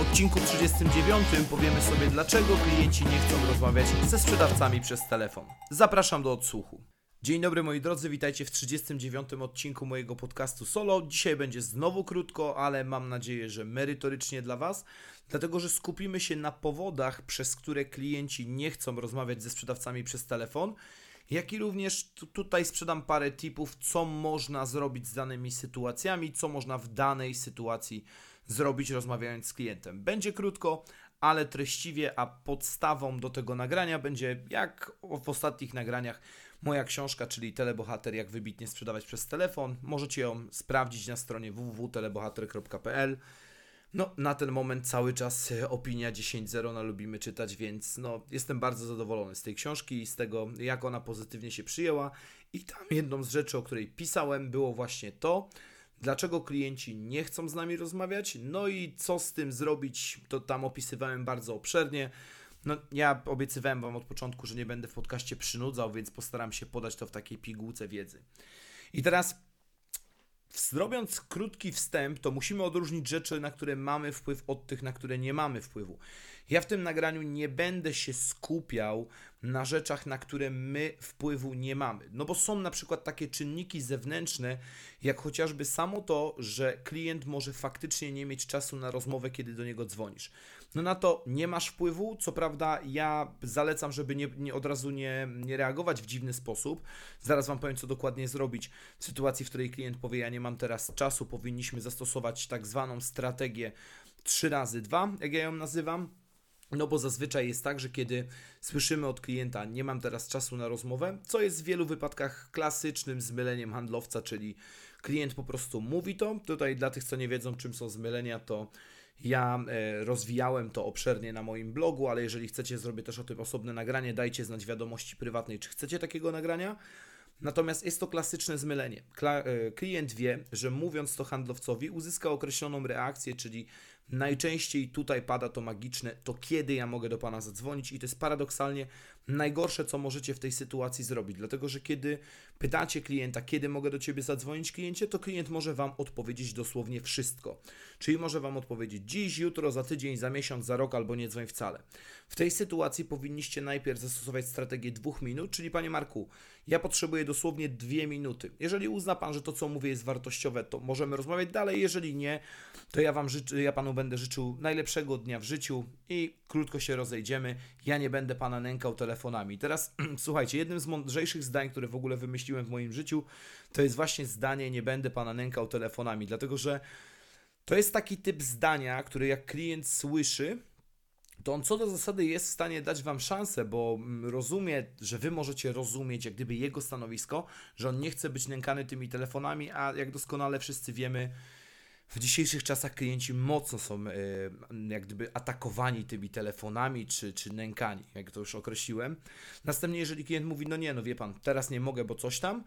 W odcinku 39 powiemy sobie, dlaczego klienci nie chcą rozmawiać ze sprzedawcami przez telefon. Zapraszam do odsłuchu. Dzień dobry moi drodzy, witajcie w 39 odcinku mojego podcastu solo. Dzisiaj będzie znowu krótko, ale mam nadzieję, że merytorycznie dla Was, dlatego że skupimy się na powodach, przez które klienci nie chcą rozmawiać ze sprzedawcami przez telefon jak i również tu, tutaj sprzedam parę tipów, co można zrobić z danymi sytuacjami, co można w danej sytuacji zrobić rozmawiając z klientem. Będzie krótko, ale treściwie, a podstawą do tego nagrania będzie, jak w ostatnich nagraniach, moja książka, czyli Telebohater, jak wybitnie sprzedawać przez telefon. Możecie ją sprawdzić na stronie www.telebohater.pl. No, na ten moment cały czas opinia 10.0 na lubimy czytać, więc no, jestem bardzo zadowolony z tej książki i z tego, jak ona pozytywnie się przyjęła. I tam jedną z rzeczy, o której pisałem, było właśnie to, dlaczego klienci nie chcą z nami rozmawiać, no i co z tym zrobić, to tam opisywałem bardzo obszernie. No, ja obiecywałem Wam od początku, że nie będę w podcaście przynudzał, więc postaram się podać to w takiej pigułce wiedzy. I teraz Zrobiąc krótki wstęp, to musimy odróżnić rzeczy, na które mamy wpływ, od tych, na które nie mamy wpływu. Ja w tym nagraniu nie będę się skupiał na rzeczach, na które my wpływu nie mamy. No bo są na przykład takie czynniki zewnętrzne, jak chociażby samo to, że klient może faktycznie nie mieć czasu na rozmowę, kiedy do niego dzwonisz. No na to nie masz wpływu. Co prawda, ja zalecam, żeby nie, nie od razu nie, nie reagować w dziwny sposób. Zaraz Wam powiem, co dokładnie zrobić w sytuacji, w której klient powie: Ja nie mam teraz czasu, powinniśmy zastosować tak zwaną strategię 3 razy 2, jak ja ją nazywam. No bo zazwyczaj jest tak, że kiedy słyszymy od klienta, nie mam teraz czasu na rozmowę, co jest w wielu wypadkach klasycznym zmyleniem handlowca, czyli klient po prostu mówi to. Tutaj dla tych, co nie wiedzą, czym są zmylenia, to ja e, rozwijałem to obszernie na moim blogu, ale jeżeli chcecie, zrobię też o tym osobne nagranie. Dajcie znać wiadomości prywatnej, czy chcecie takiego nagrania. Natomiast jest to klasyczne zmylenie. E, klient wie, że mówiąc to handlowcowi, uzyska określoną reakcję, czyli najczęściej tutaj pada to magiczne, to kiedy ja mogę do Pana zadzwonić i to jest paradoksalnie najgorsze, co możecie w tej sytuacji zrobić, dlatego że kiedy pytacie klienta, kiedy mogę do Ciebie zadzwonić kliencie, to klient może Wam odpowiedzieć dosłownie wszystko. Czyli może Wam odpowiedzieć dziś, jutro, za tydzień, za miesiąc, za rok albo nie dzwoń wcale. W tej sytuacji powinniście najpierw zastosować strategię dwóch minut, czyli Panie Marku, ja potrzebuję dosłownie dwie minuty. Jeżeli uzna Pan, że to, co mówię, jest wartościowe, to możemy rozmawiać dalej. Jeżeli nie, to ja Wam życzę, ja Panu będę życzył najlepszego dnia w życiu i krótko się rozejdziemy. Ja nie będę Pana nękał telefonami. Teraz słuchajcie, jednym z mądrzejszych zdań, które w ogóle wymyśliłem w moim życiu, to jest właśnie zdanie nie będę Pana nękał telefonami, dlatego że to jest taki typ zdania, który jak klient słyszy, to on co do zasady jest w stanie dać Wam szansę, bo mm, rozumie, że Wy możecie rozumieć jak gdyby jego stanowisko, że on nie chce być nękany tymi telefonami, a jak doskonale wszyscy wiemy, w dzisiejszych czasach klienci mocno są e, jak gdyby atakowani tymi telefonami czy, czy nękani, jak to już określiłem. Następnie, jeżeli klient mówi, no nie, no wie pan, teraz nie mogę, bo coś tam,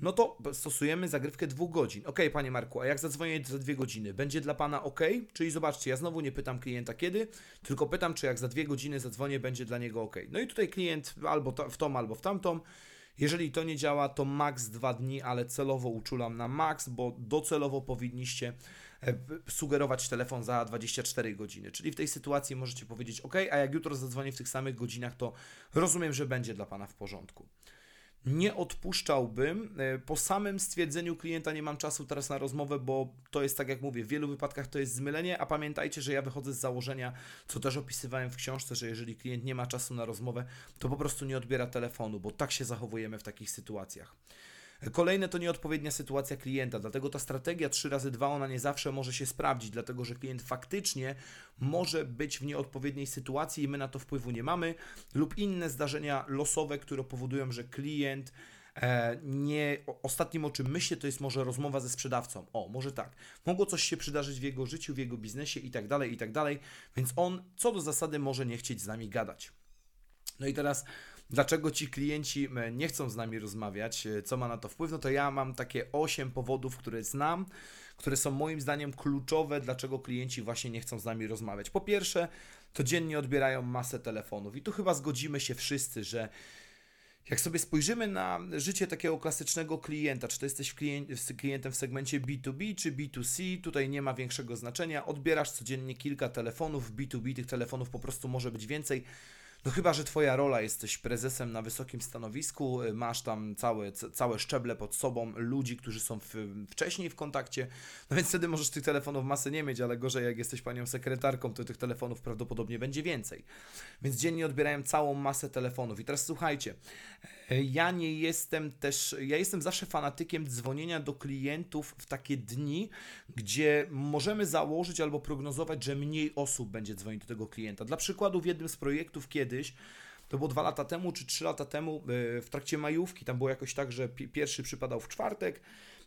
no to stosujemy zagrywkę dwóch godzin. Ok, panie Marku, a jak zadzwonię za dwie godziny, będzie dla pana ok? Czyli zobaczcie, ja znowu nie pytam klienta kiedy, tylko pytam, czy jak za dwie godziny zadzwonię, będzie dla niego ok. No i tutaj klient albo to, w tą, albo w tamtą. Jeżeli to nie działa, to max dwa dni, ale celowo uczulam na max, bo docelowo powinniście e, sugerować telefon za 24 godziny. Czyli w tej sytuacji możecie powiedzieć OK, a jak jutro zadzwonię w tych samych godzinach, to rozumiem, że będzie dla Pana w porządku nie odpuszczałbym. E, po samym stwierdzeniu klienta nie mam czasu teraz na rozmowę, bo to jest tak jak mówię, w wielu wypadkach to jest zmylenie, a pamiętajcie, że ja wychodzę z założenia, co też opisywałem w książce, że jeżeli klient nie ma czasu na rozmowę, to po prostu nie odbiera telefonu, bo tak się zachowujemy w takich sytuacjach. Kolejne to nieodpowiednia sytuacja klienta, dlatego ta strategia 3 razy 2 ona nie zawsze może się sprawdzić, dlatego że klient faktycznie może być w nieodpowiedniej sytuacji i my na to wpływu nie mamy, lub inne zdarzenia losowe, które powodują, że klient e, nie, ostatnim o czym myślę, to jest może rozmowa ze sprzedawcą. O, może tak. Mogło coś się przydarzyć w jego życiu, w jego biznesie i tak dalej, i tak dalej, więc on co do zasady może nie chcieć z nami gadać. No i teraz, dlaczego ci klienci e, nie chcą z nami rozmawiać? E, Co ma na to wpływ? No to ja mam takie 8 powodów, które znam, które są moim zdaniem kluczowe, dlaczego klienci właśnie nie chcą z nami rozmawiać. Po pierwsze, codziennie odbierają masę telefonów i tu chyba zgodzimy się wszyscy, że jak sobie spojrzymy na życie takiego klasycznego klienta, czy to jesteś klien- klientem w segmencie B2B czy B2C, tutaj nie ma większego znaczenia. Odbierasz codziennie kilka telefonów, w B2B tych telefonów po prostu może być więcej. No chyba, że Twoja rola jesteś prezesem na wysokim stanowisku, y, masz tam całe, całe szczeble pod sobą ludzi, którzy są w, wcześniej w kontakcie, no więc wtedy możesz tych telefonów masy nie mieć, ale gorzej jak jesteś panią sekretarką, to tych telefonów prawdopodobnie będzie więcej. Więc dziennie odbierają całą masę telefonów. I teraz słuchajcie, ja nie jestem też, ja jestem zawsze fanatykiem dzwonienia do klientów w takie dni, gdzie możemy założyć albo prognozować, że mniej osób będzie dzwonić do tego klienta. Dla przykładu w jednym z projektów kiedyś, to było dwa lata temu czy trzy lata temu, e, w trakcie majówki, tam było jakoś tak, że pi- pierwszy przypadał w czwartek,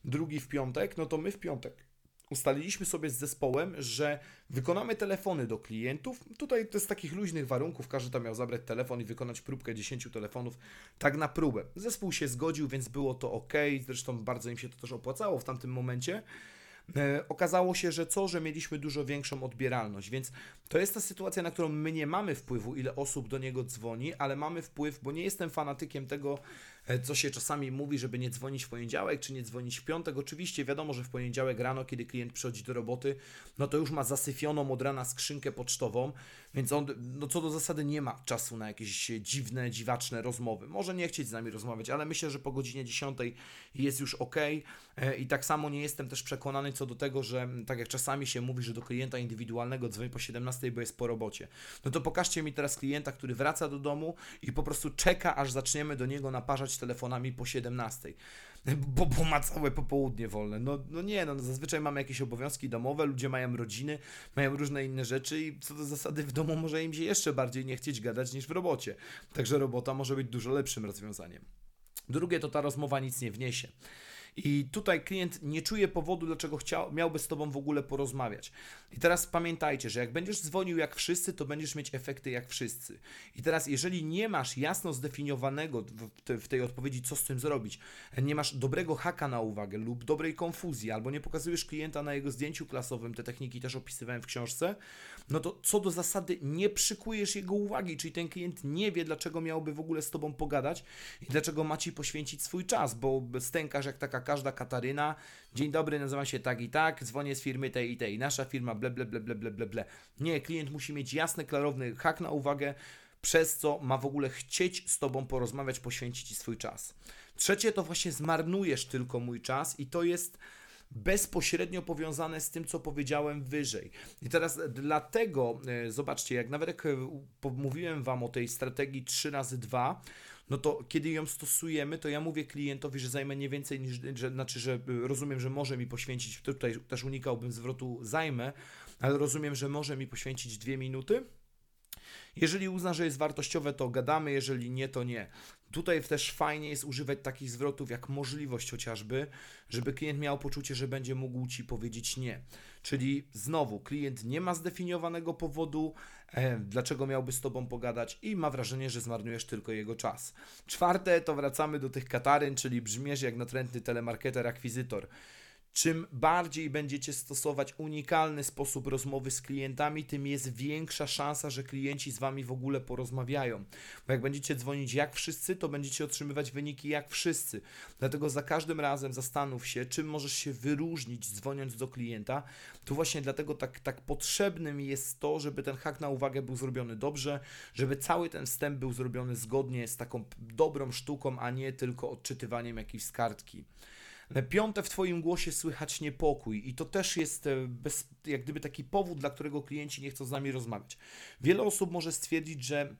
drugi w piątek, no to my w piątek ustaliliśmy sobie z zespołem, że wykonamy telefony do klientów. Tutaj to z takich luźnych warunków, każdy tam miał zabrać telefon i wykonać próbkę 10 telefonów, tak na próbę. Zespół się zgodził, więc było to ok, zresztą bardzo im się to też opłacało w tamtym momencie. E, okazało się, że co, że mieliśmy dużo większą odbieralność, więc to jest ta sytuacja, na którą my nie mamy wpływu, ile osób do niego dzwoni, ale mamy wpływ, bo nie jestem fanatykiem tego, co się czasami mówi, żeby nie dzwonić w poniedziałek, czy nie dzwonić w piątek. Oczywiście wiadomo, że w poniedziałek rano, kiedy klient przychodzi do roboty, no to już ma zasyfioną od rana skrzynkę pocztową, więc on, no co do zasady, nie ma czasu na jakieś dziwne, dziwaczne rozmowy. Może nie chcieć z nami rozmawiać, ale myślę, że po godzinie 10 jest już ok. E, I tak samo nie jestem też przekonany co do tego, że m, tak jak czasami się mówi, że do klienta indywidualnego dzwoni po 17, bo jest po robocie. No to pokażcie mi teraz klienta, który wraca do domu i po prostu czeka, aż zaczniemy do niego naparzać telefonami po 17. Bo, bo ma całe popołudnie wolne. No, no nie, no zazwyczaj mamy jakieś obowiązki domowe, ludzie mają rodziny, mają różne inne rzeczy i co do zasady w domu może im się jeszcze bardziej nie chcieć gadać niż w robocie. Także robota może być dużo lepszym rozwiązaniem. Drugie to ta rozmowa nic nie wniesie. I tutaj klient nie czuje powodu, dlaczego chciał, miałby z Tobą w ogóle porozmawiać. I teraz pamiętajcie, że jak będziesz dzwonił jak wszyscy, to będziesz mieć efekty jak wszyscy. I teraz, jeżeli nie masz jasno zdefiniowanego w, te, w tej odpowiedzi, co z tym zrobić, nie masz dobrego haka na uwagę lub dobrej konfuzji, albo nie pokazujesz klienta na jego zdjęciu klasowym, te techniki też opisywałem w książce, no to co do zasady nie przykujesz jego uwagi, czyli ten klient nie wie, dlaczego miałby w ogóle z Tobą pogadać i dlaczego ma Ci poświęcić swój czas, bo stękasz jak taka każda Kataryna, dzień dobry, nazywam się tak i tak, dzwonię z firmy tej i tej, nasza firma ble, ble, ble, ble, ble, ble. Nie, klient musi mieć jasny, klarowny hak na uwagę, przez co ma w ogóle chcieć z Tobą porozmawiać, poświęcić Ci swój czas. Trzecie to właśnie zmarnujesz tylko mój czas i to jest bezpośrednio powiązane z tym, co powiedziałem wyżej. I teraz dlatego, e, zobaczcie, jak nawet jak e, mówiłem Wam o tej strategii 3 razy 2 no to kiedy ją stosujemy, to ja mówię klientowi, że zajmę nie więcej niż, że, znaczy, że y, rozumiem, że może mi poświęcić, tutaj też unikałbym zwrotu zajmę, ale rozumiem, że może mi poświęcić dwie minuty. Jeżeli uzna, że jest wartościowe, to gadamy, jeżeli nie, to nie. Tutaj też fajnie jest używać takich zwrotów jak możliwość chociażby, żeby klient miał poczucie, że będzie mógł Ci powiedzieć nie. Czyli znowu, klient nie ma zdefiniowanego powodu, dlaczego miałby z Tobą pogadać i ma wrażenie, że zmarnujesz tylko jego czas. Czwarte to wracamy do tych kataryn, czyli brzmiesz jak natrętny telemarketer, akwizytor. Czym bardziej będziecie stosować unikalny sposób rozmowy z klientami, tym jest większa szansa, że klienci z Wami w ogóle porozmawiają. Bo jak będziecie dzwonić jak wszyscy, to będziecie otrzymywać wyniki jak wszyscy. Dlatego za każdym razem zastanów się, czym możesz się wyróżnić dzwoniąc do klienta. Tu właśnie dlatego tak, tak potrzebnym jest to, żeby ten hak na uwagę był zrobiony dobrze, żeby cały ten wstęp był zrobiony zgodnie z taką dobrą sztuką, a nie tylko odczytywaniem jakiejś kartki. Piąte, w Twoim głosie słychać niepokój i to też jest e, bez, jak gdyby taki powód, dla którego klienci nie chcą z nami rozmawiać. Wiele osób może stwierdzić, że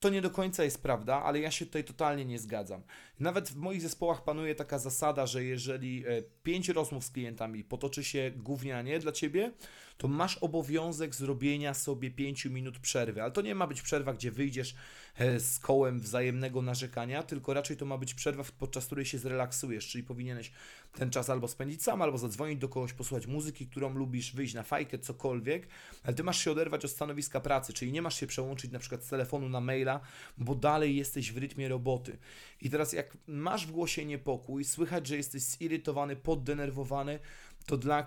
to nie do końca jest prawda, ale ja się tutaj totalnie nie zgadzam. Nawet w moich zespołach panuje taka zasada, że jeżeli e, pięć rozmów z klientami potoczy się gównianie dla ciebie, to masz obowiązek zrobienia sobie pięciu minut przerwy. Ale to nie ma być przerwa, gdzie wyjdziesz e, z kołem wzajemnego narzekania, tylko raczej to ma być przerwa, podczas której się zrelaksujesz, czyli powinieneś ten czas albo spędzić sam, albo zadzwonić do kogoś, posłuchać muzyki, którą lubisz, wyjść na fajkę, cokolwiek, ale ty masz się oderwać od stanowiska pracy, czyli nie masz się przełączyć na przykład z telefonu na maila, bo dalej jesteś w rytmie roboty. I teraz jak masz w głosie niepokój, słychać, że jesteś zirytowany, poddenerwowany, to dla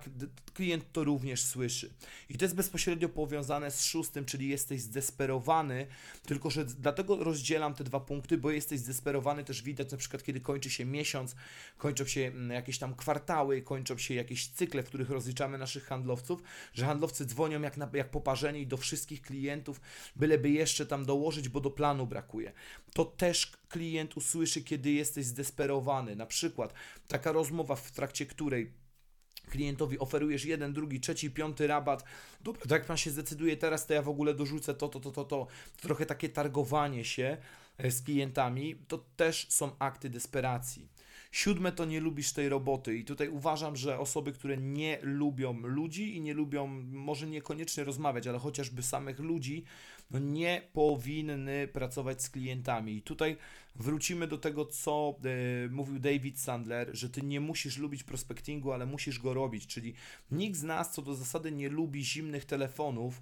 klient to również słyszy. I to jest bezpośrednio powiązane z szóstym, czyli jesteś zdesperowany, tylko że dlatego rozdzielam te dwa punkty, bo jesteś zdesperowany, też widać na przykład, kiedy kończy się miesiąc, kończą się mm, jakieś tam kwartały, kończą się jakieś cykle, w których rozliczamy naszych handlowców, że handlowcy dzwonią jak, na, jak poparzeni do wszystkich klientów, byleby jeszcze tam dołożyć, bo do planu brakuje. To też klient usłyszy, kiedy jesteś zdesperowany. Na przykład taka rozmowa, w trakcie której klientowi oferujesz jeden, drugi, trzeci, piąty rabat. Dobra, to jak pan się zdecyduje teraz, to ja w ogóle dorzucę to, to, to, to, to. Trochę takie targowanie się e, z klientami, to też są akty desperacji. Siódme to nie lubisz tej roboty i tutaj uważam, że osoby, które nie lubią ludzi i nie lubią, może niekoniecznie rozmawiać, ale chociażby samych ludzi, no nie powinny pracować z klientami. I tutaj wrócimy do tego, co e, mówił David Sandler, że ty nie musisz lubić prospectingu, ale musisz go robić, czyli nikt z nas co do zasady nie lubi zimnych telefonów,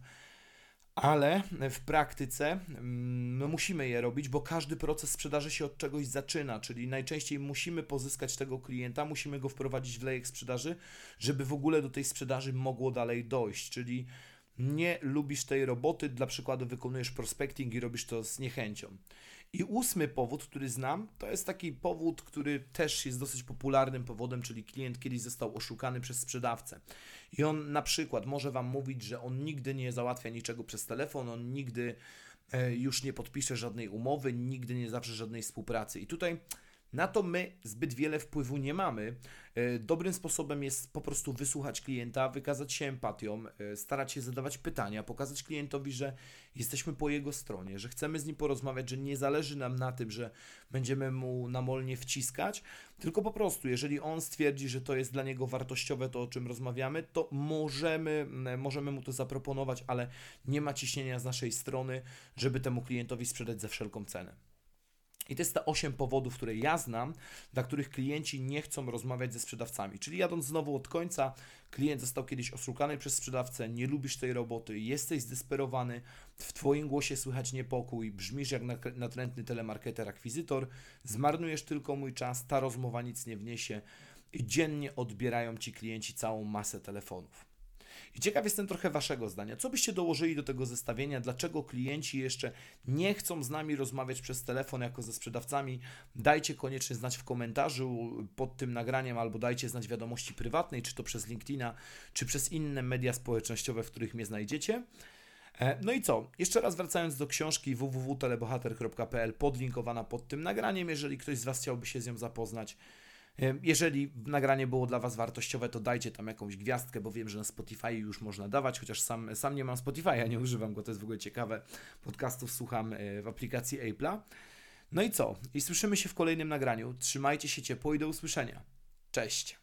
ale w praktyce my musimy je robić, bo każdy proces sprzedaży się od czegoś zaczyna, czyli najczęściej musimy pozyskać tego klienta, musimy go wprowadzić w lejek sprzedaży, żeby w ogóle do tej sprzedaży mogło dalej dojść, czyli nie lubisz tej roboty, dla przykładu wykonujesz prospecting i robisz to z niechęcią. I ósmy powód, który znam, to jest taki powód, który też jest dosyć popularnym powodem, czyli klient kiedyś został oszukany przez sprzedawcę. I on na przykład może Wam mówić, że on nigdy nie załatwia niczego przez telefon, on nigdy e, już nie podpisze żadnej umowy, nigdy nie zawrze żadnej współpracy. I tutaj na to my zbyt wiele wpływu nie mamy. E, dobrym sposobem jest po prostu wysłuchać klienta, wykazać się empatią, e, starać się zadawać pytania, pokazać klientowi, że jesteśmy po jego stronie, że chcemy z nim porozmawiać, że nie zależy nam na tym, że będziemy mu namolnie wciskać, tylko po prostu, jeżeli on stwierdzi, że to jest dla niego wartościowe, to o czym rozmawiamy, to możemy, możemy mu to zaproponować, ale nie ma ciśnienia z naszej strony, żeby temu klientowi sprzedać za wszelką cenę. I to jest te 8 powodów, które ja znam, dla których klienci nie chcą rozmawiać ze sprzedawcami. Czyli jadąc znowu od końca, klient został kiedyś oszukany przez sprzedawcę, nie lubisz tej roboty, jesteś zdesperowany, w Twoim głosie słychać niepokój, brzmisz jak natrętny telemarketer, akwizytor, zmarnujesz tylko mój czas, ta rozmowa nic nie wniesie i dziennie odbierają Ci klienci całą masę telefonów. I ciekaw jestem trochę Waszego zdania. Co byście dołożyli do tego zestawienia? Dlaczego klienci jeszcze nie chcą z nami rozmawiać przez telefon jako ze sprzedawcami? Dajcie koniecznie znać w komentarzu pod tym nagraniem albo dajcie znać wiadomości prywatnej, czy to przez LinkedIna, czy przez inne media społecznościowe, w których mnie znajdziecie. E, no i co? Jeszcze raz wracając do książki www.telebohater.pl podlinkowana pod tym nagraniem, jeżeli ktoś z Was chciałby się z nią zapoznać. Jeżeli nagranie było dla Was wartościowe, to dajcie tam jakąś gwiazdkę, bo wiem, że na Spotify już można dawać, chociaż sam, sam nie mam Spotify'a, nie używam go, to jest w ogóle ciekawe. Podcastów słucham e, w aplikacji Apple'a. No i co? I słyszymy się w kolejnym nagraniu. Trzymajcie się ciepło i do usłyszenia. Cześć!